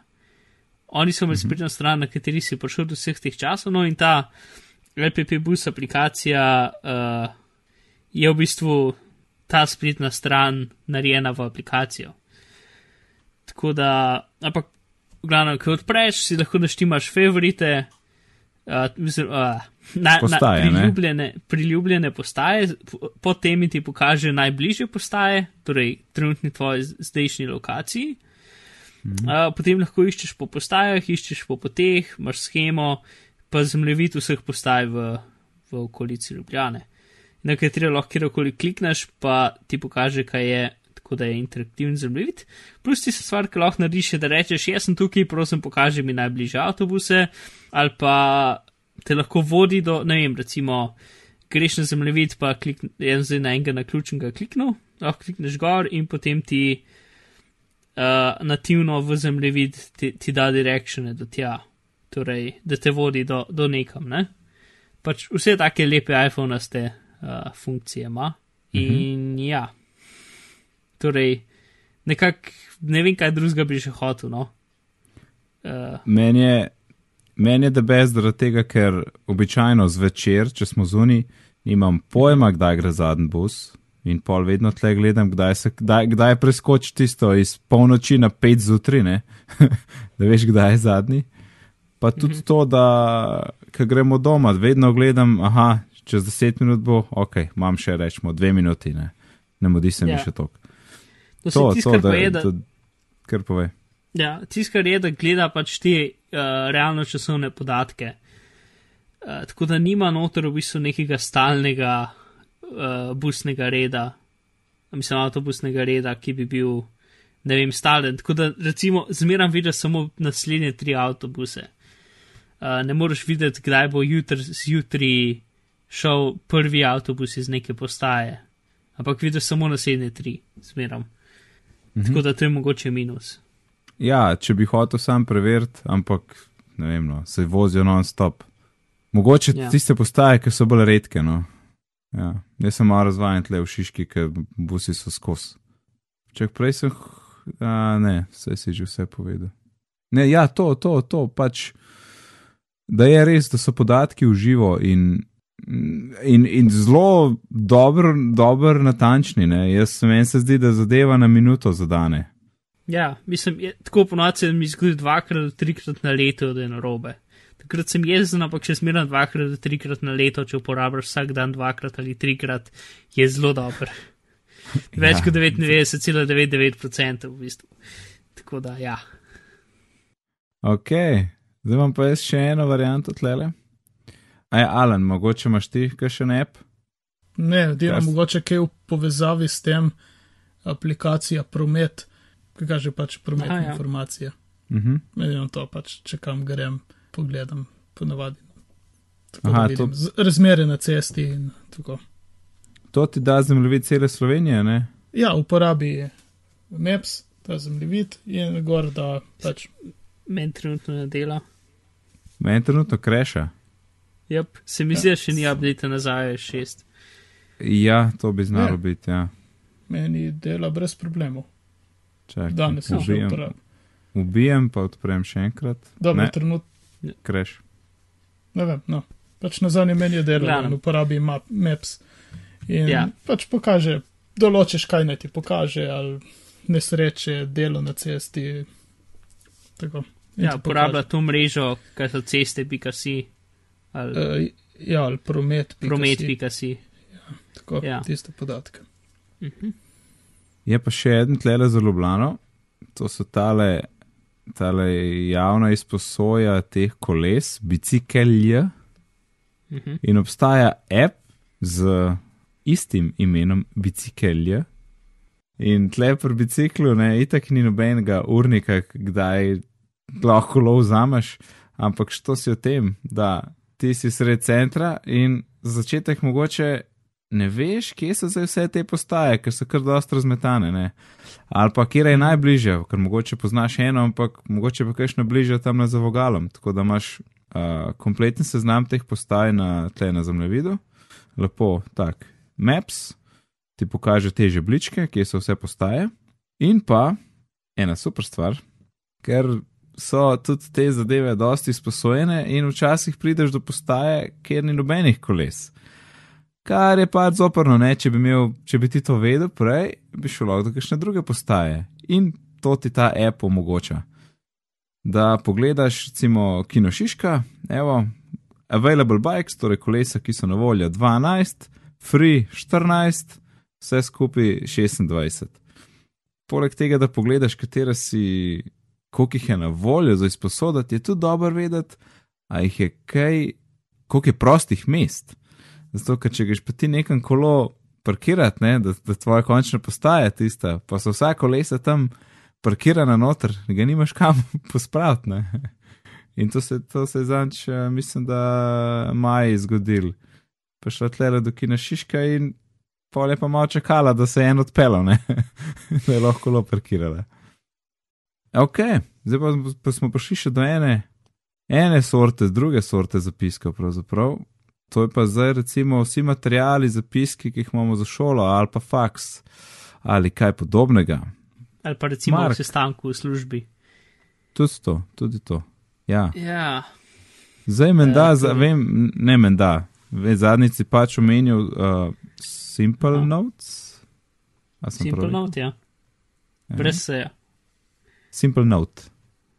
Oni so imeli spletno stran, na kateri si prišel do vseh teh časov, no in ta LPP bus aplikacija uh, je v bistvu ta spletna stran narejena v aplikacijo. Tako da, ampak, v glavnem, ko odpreš, si lahko naštimaš favorite, uh, mislim, uh, na, Postaje, na ne? priljubljene, priljubljene postaje, po- po temi ti pokaže najbližje postaje, torej trenutni tvoji zdajšnji lokaciji. Mhm. Uh, potem lahko iščeš po postajah, iščeš po poteh, imaš schemo, pa zemljevid vseh postaj v, v okolici Ljubljane. Na katero lahko kjerkoli klikneš, pa ti pokaže, kaj je, tako da je interaktiven zemljevid. Plus ti se stvar, ki lahko narediš, je, da rečeš, jaz sem tukaj, prosim, pokaži mi najbližje avtobuse, ali pa te lahko vodi do, ne vem, recimo, greš na zemljevid, pa klik, jaz zdaj na enega naključnega kliknil, lahko klikneš gor in potem ti uh, nativno v zemljevid ti, ti da direkšene do tja, torej da te vodi do, do nekam. Ne? Pač vse take lepe iPhone-aste uh, funkcije ima. In mhm. ja, torej nekako ne vem, kaj drugega bi še hotel. No? Uh, Meni je, meni je debes zaradi tega, ker običajno zvečer, če smo zunaj, nimam pojma, kdaj gre zadnji bus. In pol vedno tle gledam, kdaj, se, kdaj, kdaj preskoči tisto iz polnoči na pet zjutraj, da veš, kdaj je zadnji. Pa tudi to, da ko gremo doma, vedno gledam, aha, čez deset minut bo, ok, imam še rečemo dve minuti, ne, ne modi se mi Ja. še toliko. to To, tisto, to, kar da, je, da, da, kar pove. Ja, tisto, kar je, da gleda pač te uh, realno časovne podatke. Uh, tako da nima noter v bistvu nekega stalnega uh, busnega reda, mislim, avtobusnega reda, ki bi bil, ne vem, stalen. Tako da recimo zmeram vidiš samo naslednje tri avtobuse. Uh, ne moreš videti, kdaj bo jutr, zjutraj šel prvi avtobus iz neke postaje, ampak vidiš samo naslednje tri, zmeram. Mhm. Tako da to je mogoče minus. Ja, če bi hotel sam preveriti, ampak ne vem, no, se vozijo non-stop. Mogoče Ja. tiste postaje, ki so bolj redke. No. Ja. Jaz sem malo razvajen tle v Šiški, ker busi so skos. Če prej sem, a, ne, vse si že vse povedal. Ne, ja, to, to, to, pač, da je res, da so podatki v živo in, in, in zelo dobro, dobro natančni. Ne. Jaz meni se zdi, da zadeva na minuto zadane. Ja, mislim, je, tako ponovadi se mi zgodi dvakrat, trikrat na leto, da je narobe. Takrat sem jezen, ampak če smeram dvakrat, trikrat na leto, če uporabiš vsak dan dvakrat ali trikrat, je zelo dober. Več Ja. kot 99,99% v bistvu. Tako da, ja. Ok, zdaj imam pa jaz še eno varianto tlele. Aj, Alan, mogoče imaš ti še ne app? Ne, dela Kaj s- mogoče kaj v povezavi s tem aplikacija Promet, ki kaže pač prometne Aha, ja. informacije. Mhm. Ne vem, to pač, če kam grem, pogledam, ponavadi. Tako Aha, z- razmere na cesti in tako. To ti da zemljevid cele Slovenije, ne? Ja, uporabi Maps, ta zemljevid in gor, da pač. Meni trenutno ne dela. Meni trenutno kreša. Yep. Se mi zdi, da še ni update nazaj, šest. Ja, to bi znalo Ja. biti, ja. Meni dela brez problemov. Čakaj, Danes sem že uporabil. ubijem, pa odprem še enkrat. Dobro, Ne. trenutno, Kreš. ne vem, no. Pač na zadnje meni je delo, da uporabi map, Maps. In Ja. ja. pač pokaže, določiš, kaj naj ti pokaže, ali nesreče, delo na cesti. Tako. In Ja, uporablja to mrežo, kar so ceste, pika si. Ali. Uh, ja, ali promet. promet, pika si. Tako, ja. ja. tiste podatke. Mhm. Je pa še en tlele za Ljubljano, to so tale, tale javna izposoja teh koles, bicikelje. Mhm. In obstaja app z istim imenom bicikelje. In tle pri biciklu, ne, itak ni nobenega urnika, kdaj lahko lov vzameš, ampak što si o tem, da ti si sred centra in za začetek mogoče ne veš, kje so zdaj vse te postaje, ker so kar dosta razmetane, ne. Ali pa kje je najbližje, ker mogoče poznaš eno, ampak mogoče pa kakšno bližje tam na zavogalom, tako da imaš uh, kompleten seznam teh postaj na tle na zemljevidu, lepo tak. Maps ti pokaže te žebličke, kje so vse postaje, in pa ena super stvar, ker so tudi te zadeve dosti sposojene in včasih prideš do postaje, kjer ni nobenih koles. Kar je pač zoprno, ne, če bi, imel, če bi ti to vedel prej, bi šel lahko do kakšne druge postaje. In to ti ta app omogoča. Da pogledaš, recimo, Kino Šiška, evo, available bikes, torej kolesa, ki so na voljo 12, free 14, vse skupaj 26. Poleg tega, da pogledaš, katera si, koliko jih je na voljo za izposoditi, je tudi dobro vedeti, a jih je kaj, koliko je prostih mest. Zato, ker če greš pa ti nekam kolo parkirati, ne, da, da tvoja končna postaja tista, pa so vsa kolesa tam parkirana noter, ga nimaš kam pospraviti. Ne. In to se, to se je zanč, mislim, da maj zgodil. Pa šla tle do kina Šiška in pol je pa malo čakala, da se je en odpelo, ne, da je lahko kolo parkirala. Ok, zdaj pa, pa smo prišli še do ene, ene sorte, druge sorte zapiskov pravzaprav. To je pa zdaj recimo vsi materijali, zapiski, ki jih imamo za šolo, ali pa faks, ali kaj podobnega. Ali pa recimo Mark. v sestanku v službi. Tudi to, tudi to. Ja. Ja, Zdaj menda, Ja, za, vem, ne menda, ve, zadnjici pač omenil uh, Simple. Notes. A sem simple prav rekel? note, ja. Ja. Brez seja. Simple Note.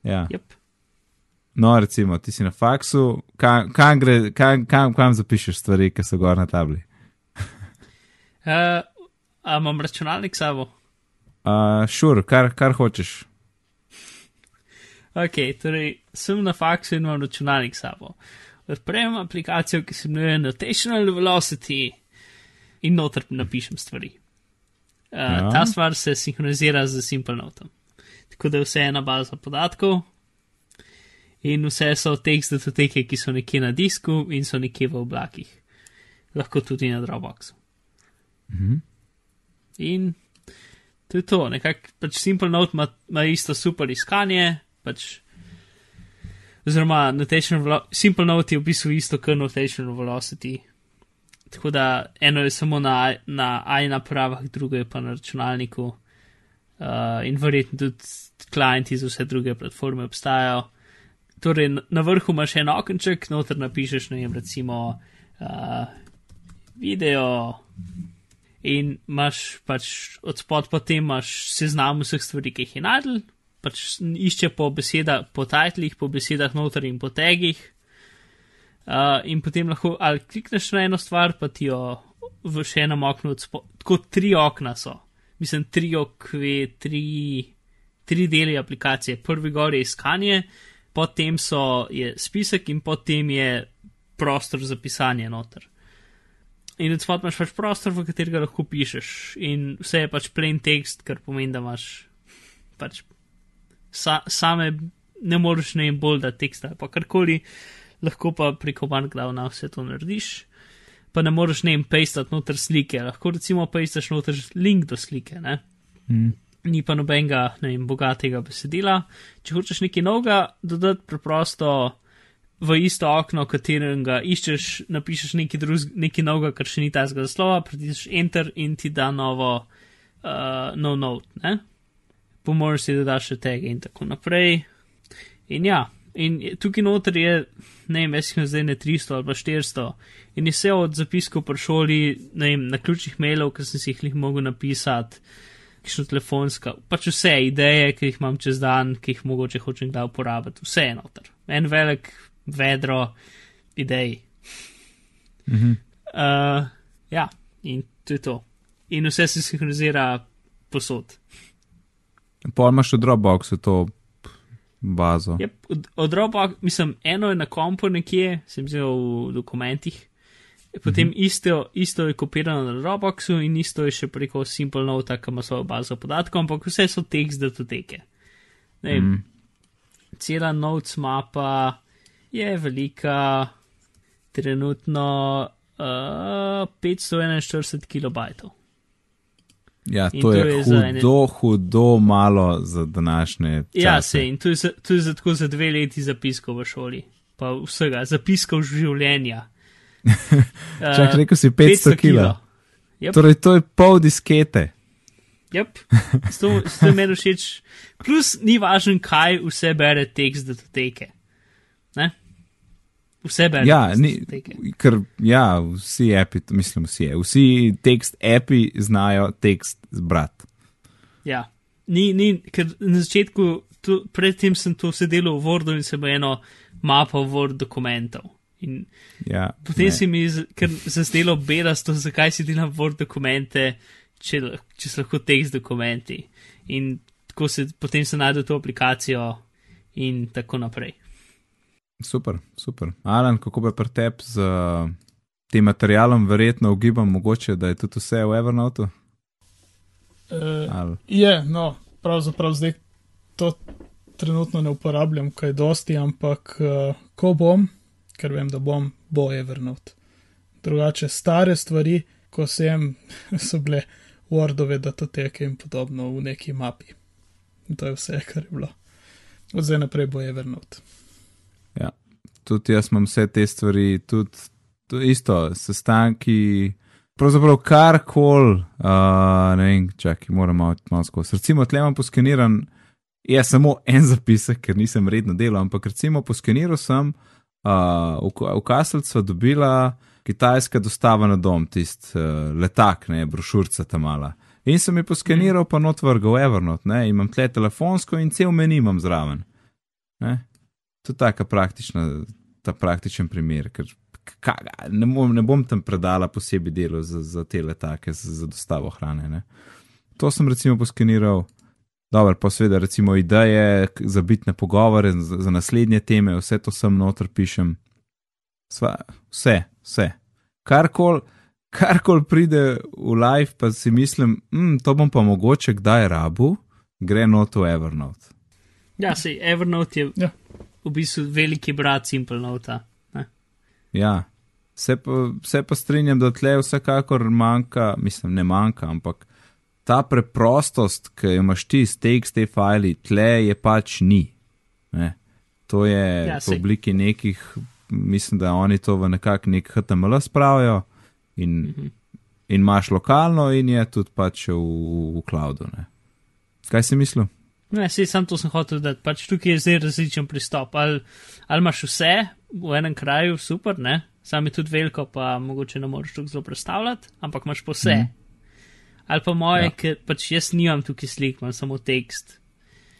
Ja. Yep. No, recimo, ti si na faksu, kam, kam, gre, kam, kam, kam zapišeš stvari, ki so gor na tabli. Uh, a imam računalnik s sabo? Uh, Šur, kar, kar hočeš. Ok, torej sem na faksu in imam računalnik s sabo. Odprem aplikacijo, ki se imenuje Notational Velocity in noter napišem stvari. Uh, ja. Ta stvar se sinhronizira z Simple Notom. Tako da je vse ena baza podatkov in vse so tekst datoteke, ki so nekje na disku in so nekje v oblakih. Lahko tudi na Dropboxu. Mhm. In to je to, nekako pač Simple Note ima, ima isto super iskanje, pač. Oziroma, Simple Note je v bistvu isto kot Notation Velocity. Tako da eno je samo na, na AI napravah, drugo je pa na računalniku. Uh, in verjetno tudi klienti za vse druge platforme obstajajo. Torej, na- vrhu imaš en okenček, noter napišeš, ne vem, recimo uh, video, in imaš pač od spod potem imaš seznam vseh stvari, ki jih je najdel, pač išče po besedah, po titlih, po besedah noter in po tagih. Uh, in potem lahko ali klikneš na eno stvar, pa ti jo v še enem oknu tako tri okna so. Mislim, tri okve, tri, tri deli aplikacije. Prvi gor je iskanje, potem so je spisek in potem je prostor za pisanje noter. In od spod imaš pač prostor, v katerega lahko pišeš. In vse je pač plain text, kar pomeni, da imaš pač sa, same, ne moreš ne in bolj da teksta ali pa karkoli, lahko pa preko OneGlav vse to narediš. Pa ne moreš ne in pastati noter slike, lahko recimo pastaš noter link do slike, ne. Mm. Ni pa nobenega, ne vem, bogatega besedila. Če hočeš nekaj novega dodati, preprosto v isto okno, katerega iščeš, napišeš nekaj, druz, nekaj novega, kar še ni tazga zaslova, pritisneš Enter in ti da novo, uh, nov note, ne? Pomožeš si, da daš še tege in tako naprej. In ja, in tukaj noter je, ne vem, jaz jih imam zdaj ne 300 ali pa 400 in je vse od zapiskov pri šoli, ne vem, na ključnih mailov, ki sem si jih lih mogel napisati, kakšno telefonska, pač vse ideje, ki jih imam čez dan, ki jih mogoče hočem kdaj uporabiti, vse je noter. En velik vedro idej. Mhm. Uh, ja, in to je to. In vse se sinhronizira posod. Pol imaš v Dropboxu to bazo. Yep, od, od Dropbox, mislim, eno je na kompu nekje, sem vzel v dokumentih, potem isto, isto je kopirano na Dropboxu in isto je še preko Simple Note, ki ima svojo bazo podatkov, ampak vse so tekst datoteke. Ne, Mm. Cela Notes mapa je velika, trenutno uh, 541 kilobajtov. Ja, to to je je za ene- hudo, hudo malo za današnje. Ja, čase. se in to je, za, to je za tako za dve leti zapiskov v šoli, pa vsega, zapiskov življenja. Uh, Čak, rekel si 500 kila. Yep. Torej, to je pol diskete. Yep. To, to je meni všeč. Plus, ni važno, kaj vse bere tekst datoteke. Vse bere Ja, ni, ker ja, vsi api, mislim, vsi, vsi tekst api znajo tekst zbrati. Ja. Ni, ni, ker na začetku, to, predtem sem to vse delal v Wordu in se bo eno mapo Word dokumentov. In Ja, potem ne. se mi zazdelo bedasto, zakaj si delam Word dokumente, če, če so lahko tekst dokumenti. In tako se potem se najde to aplikacijo in tako naprej. Super, super. Alan, kako pa pri tebi z uh, tem materialom, verjetno ugibam, mogoče, da je tudi vse v Evernote? Uh, Ali... je, no, pravzaprav zdaj to trenutno ne uporabljam kaj dosti, ampak uh, ko bom, ker vem, da bom, bo Evernote. Drugače, stare stvari, ko sem, so bile Wordove datoteke in podobno v neki mapi. In to je vse, kar je bilo. Od zdaj naprej bo Evernote. Tudi jaz imam vse te stvari, tudi to isto, sestanki, pravzaprav karkoli, uh, ne vem, čakaj, moram malo, malo skozi. Recimo, tle imam poskeniran, je samo en zapisek, ker nisem redno delal, ampak recimo poskeniral sem, uh, v, v Kaselcu dobila kitajska dostava na dom, tist uh, letak, ne, brošurca tam mala. In sem jih poskeniral, pa not vrgal Evernote, ne, imam tle telefonsko in cel meni imam zraven. Ne. To je taka praktična, ta praktičen primer, ker ka, ne, bom, ne bom tam predala posebej delo za, za te letake, za, za dostavo hrane. Ne. To sem recimo poskeniral, dobro, pa seveda recimo ideje za bitne pogovore, za, za naslednje teme, vse to sem noter pišem. Sva, vse, vse. Karkoli karkol pride v live, pa si mislim, mm, to bom pa mogoče kdaj rabu, gre not v Evernote. Ja, sej Evernote je Ja. V bistvu veliki brat Simple Note. Ne? Ja, se pa, se pa strinjam, da tle vsekakor manjka, mislim, ne manjka, ampak ta preprostost, ki jo imaš ti s te fajli, tle je pač ni. Ne? To je Ja, v obliki nekih, mislim, da oni to v nekak nek HTML spravijo in, Mhm. in imaš lokalno in je tudi pač v, v cloudu. Ne? Kaj si mislil? Ne, sej sam to sem hotel dati. Pač tukaj je zdaj različen pristop. Ali, ali imaš vse v enem kraju, super, ne? Sam je tudi veliko, pa mogoče ne moreš tako zelo predstavljati, ampak imaš pa vse. Mhm. Ali pa moje, Ja. ker pač jaz nimam tukaj slik, imam samo tekst.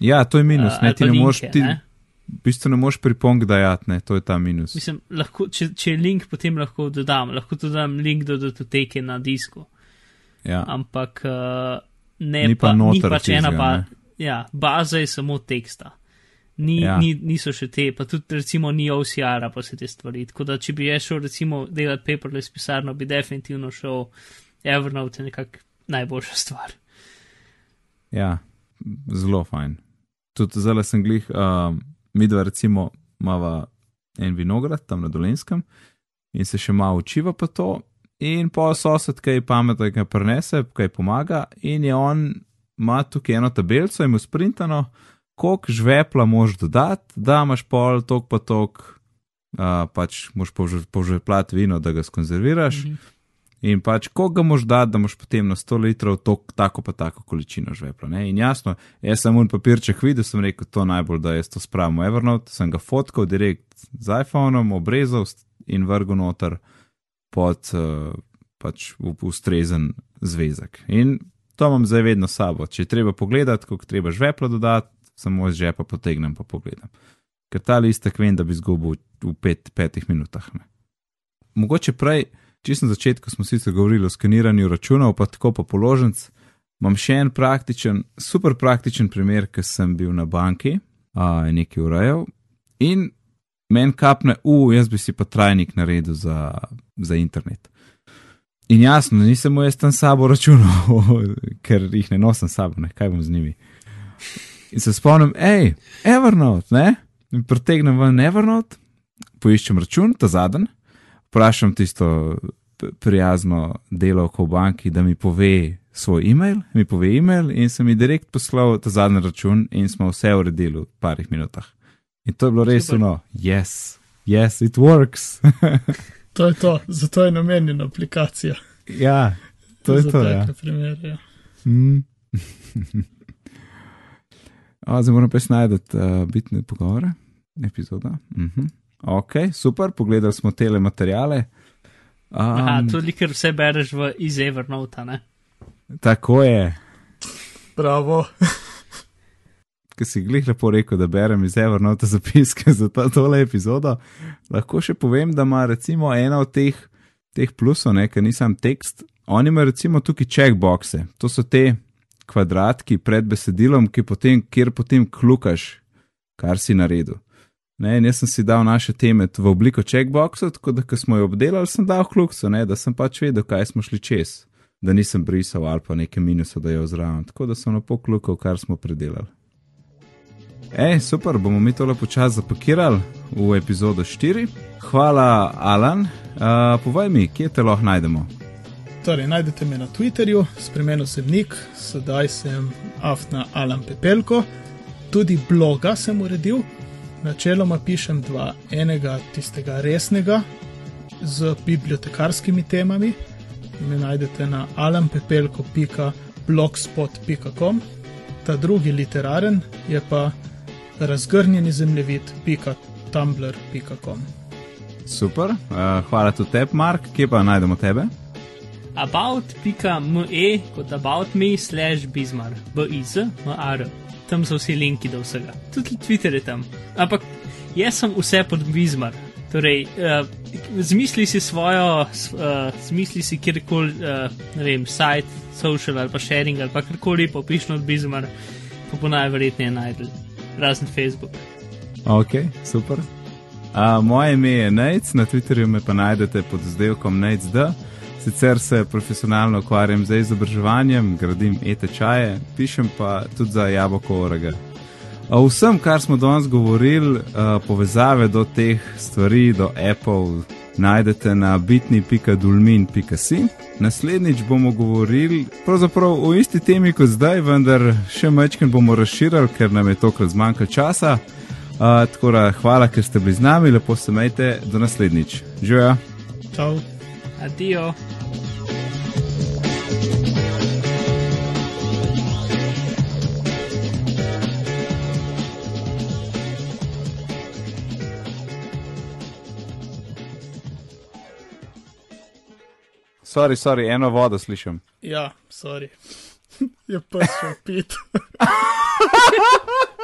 Ja, to je minus, Uh, ne, ti pa ne moreš, ti ne? v bistvu ne moreš pripomk dajati, ne, to je ta minus. Mislim, lahko, če, če je link, potem lahko dodam. Lahko dodam link do datoteke na disku. Ja. Ampak uh, ne Ni pa pa, ni noter pač ena ba, ne. Ja, baza je samo teksta. Ni, Ja. ni, niso še te, pa tudi recimo ni OCR-a, pa se te stvari. Tako da, če bi jaz šel recimo delati paperless pisarno, bi definitivno šel Evernote, nekako najboljša stvar. Ja, zelo fajn. Tudi zdaj sem glih, um, mi dva recimo imamo en vinograd tam na Dolenskem in se še malo učiva pa to. In pa sosed, ki je pameten, ki prenese, ki pomaga, in je on, ima tukaj eno tabelico, ima sprintano, koliko žvepla moš dodati, da imaš pol, tok pa tok, uh, pač moš požveplat vino, da ga skonzerviraš. Mhm. In pač, ko ga moš dati, da moš potem na 100 litrov tok, tako pa tako količino žvepla. Ne? In jasno, jaz sem un papirček videl, sem rekel, to najbolj, da jaz to spravim v Evernote, sem ga fotkal direkt z iPhonom, obrezal in vrgel noter pod uh, pač ustrezen zvezek. In to imam zdaj vedno sabo. Če treba pogledati, koliko treba žvepla dodati, samo iz žepa potegnem pa pogledam. Ker ta listek vem, da bi zgubil v pet, petih minutah. Ne? Mogoče prej, čisto na začetku smo sicer govorili o skeniranju računov, pa tako pa položnic. Imam še en praktičen, super praktičen primer, ker sem bil na banki, a, in nekaj urejal. In men kapne, u, jaz bi si pa trajnik naredil za, za internet. In jasno, nisem mu jaz tam sabo računal, ker jih ne nosim sabo, ne, kaj bom z njimi. In se spomnim, hej, Evernote, ne? In pretegnem ven Evernote, poiščem račun, ta zadnji, vprašam tisto prijazno delovko v banki, da mi pove svoj e-mail, mi pove e-mail in sem mi direkt poslal ta zadnji račun in smo vse uredili v parih minutah. In to je bilo res ono, yes, yes, it works. To je to, zato je namenjena aplikacija. ja, to je za to. Ja. primere, ja. Mm. o, zdaj moram pa najdete uh, bitne pogovore, epizoda. Uh -huh. Ok, super, pogledali smo tele materijale. Um, Aha, tudi ker vse bereš v iz Evernota, ne? tako je, Bravo. ki si glih lepo rekel, da berem iz Evernota zapiske za ta, tole epizodo. Lahko še povem, da ima recimo ena od teh, teh plusov, ne, ker nisem tekst, oni imajo recimo tukaj checkboxe. To so te kvadratki pred besedilom, potem, kjer potem klukaš, kar si naredil. Ne, jaz sem si dal naše teme v obliko checkboxov, tako da, ko smo jo obdelali, sem dal klukso, ne, da sem pač vedel, kaj smo šli čez, da nisem brisal ali pa nekaj minusa, da je ozraven. Tako da sem na pol klukal, kar smo predelali. Ej, super, bomo mi tole počasi zapakirali v epizodo 4. Hvala, Alan. Uh, povej mi, kje te lahko najdemo? Torej, najdete me na Twitterju, spremenil sem nik, sedaj sem aftna Alan Pepelko, tudi bloga sem uredil. Načeloma pišem dva, enega tistega resnega z bibliotekarskimi temami. Me najdete na alanpepelko.blogspot.com, ta drugi literaren je pa razgrnjeni zemljevid.tumblr.com. Super, uh, hvala tudi tebi, Mark, kje pa najdemo tebe? About.me kot about me slash bizmar, b-i-z-m-a-r. Tam so vsi linki do vsega. Tudi Twitter je tam. Ampak jaz sem vse pod bizmar. Torej, uh, zmisli si svojo, uh, zmisli si kjerkoli, uh, ne vem, site, social ali pa sharing ali pa karkoli, pa piši od bizmar, pa bo najverjetneje najdel. Razen Facebook. Ok, super. Uh, moje ime je Nec, na Twitterju me pa najdete pod zdevkom NecD. Sicer se profesionalno ukvarjam z izobraževanjem, gradim e-tečaje, pišem pa tudi za Jaboko Orega. Vsem, kar smo danes govorili, uh, povezave do teh stvari, do Apple, najdete na bitni.dulmin.si. Naslednjič bomo govorili pravzaprav o isti temi kot zdaj, vendar še mečken bomo razširili, ker nam je tokrat zmanjkalo časa. Uh, tako da hvala, ker ste bili z nami, lepo se majte, do naslednjič. Živijo! Čau! Adijo! Sorry, sorry, eno vodo slišim. Ja, sorry. Je pa še pit.